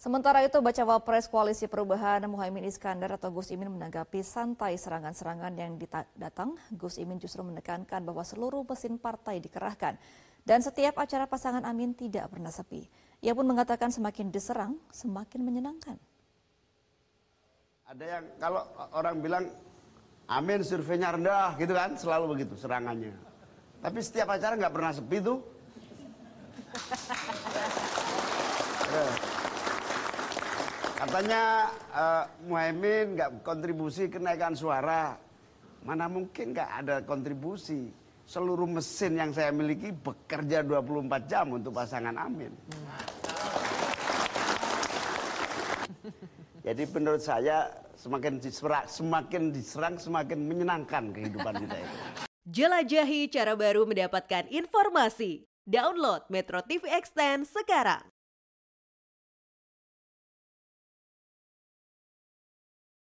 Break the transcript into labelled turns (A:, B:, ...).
A: Sementara itu, bacawa pres Koalisi Perubahan Muhaimin Iskandar atau Gus Imin menanggapi santai serangan-serangan yang datang. Gus Imin justru menekankan bahwa seluruh mesin partai dikerahkan dan setiap acara pasangan Amin tidak pernah sepi. Ia pun mengatakan semakin diserang, semakin menyenangkan.
B: Ada yang kalau orang bilang Amin surveinya rendah gitu kan, selalu begitu serangannya. Tapi setiap acara nggak pernah sepi tuh. Katanya uh, Muhaimin nggak kontribusi kenaikan suara. Mana mungkin nggak ada kontribusi. Seluruh mesin yang saya miliki bekerja 24 jam untuk pasangan Amin. Jadi menurut saya semakin diserang, semakin diserang semakin menyenangkan kehidupan kita itu.
C: Jelajahi cara baru mendapatkan informasi. Download Metro TV Extend sekarang.